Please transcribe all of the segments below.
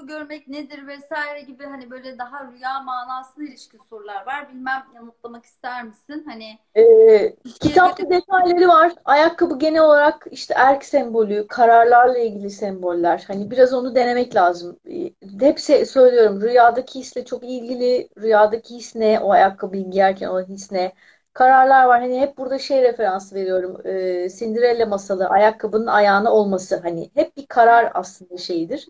ayakkabı görmek nedir vesaire gibi hani böyle daha rüya manasına ilişkin sorular var. Bilmem yanıtlamak ister misin? Hani Ee, kitapta detayları var. Ayakkabı genel olarak işte erk sembolü, kararlarla ilgili semboller. Hani biraz onu denemek lazım. Ee, Hep se- söylüyorum rüyadaki hisle çok ilgili. Rüyadaki his ne? O ayakkabıyı giyerken o his ne? Kararlar var. Hani hep burada şey referans veriyorum. Ee, Cinderella masalı ayakkabının ayağına olması. Hani hep bir karar aslında şeyidir.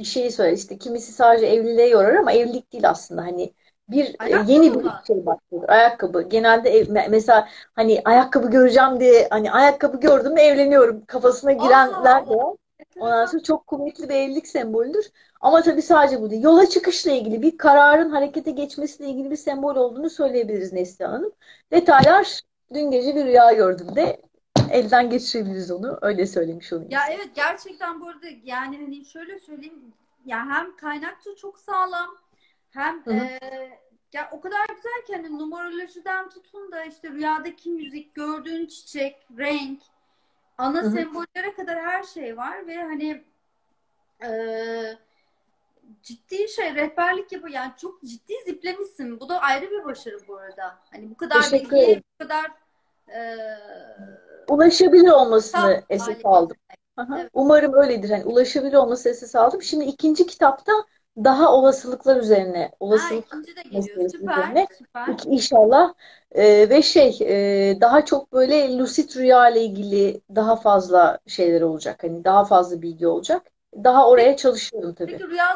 Bir şeyi söyle işte kimisi sadece evliliğe yorar ama evlilik değil aslında. Hani bir e, yeni ayakkabı bir mı? şey başlıyor. Ayakkabı. Genelde ev- me- mesela hani ayakkabı göreceğim diye hani ayakkabı gördüm mü evleniyorum kafasına girenler de. Ondan sonra çok kuvvetli bir evlilik sembolüdür. Ama tabii sadece bu değil. Yola çıkışla ilgili bir kararın harekete geçmesiyle ilgili bir sembol olduğunu söyleyebiliriz Neslihan Hanım. Detaylar dün gece bir rüya gördüm de elden geçirebiliriz onu. Öyle söylemiş olayım Ya evet gerçekten bu arada yani hani şöyle söyleyeyim ya hem kaynakça çok sağlam hem Hı hı. e, ya o kadar güzel ki hani numerolojiden tutun da işte rüyadaki müzik, gördüğün çiçek, renk, ana Hı hı. sembollere kadar her şey var ve hani e, ciddi şey rehberlik yapıyor. Yani çok ciddi ziplemişsin. Bu da ayrı bir başarı bu arada. Hani bu kadar ederim. bu kadar e, Ulaşabilir olmasını saf esas aldım. Aha, Evet. Umarım öyledir. Hani ulaşabilir olması esas aldım. Şimdi ikinci kitapta daha olasılıklar üzerine, olasılık meselesi Süper, üzerine süper. İnşallah Ee, ve şey e, daha çok böyle lucid rüya ile ilgili daha fazla şeyler olacak. Hani daha fazla bilgi olacak. Daha Peki, oraya çalışıyorum tabii. peki rüyalar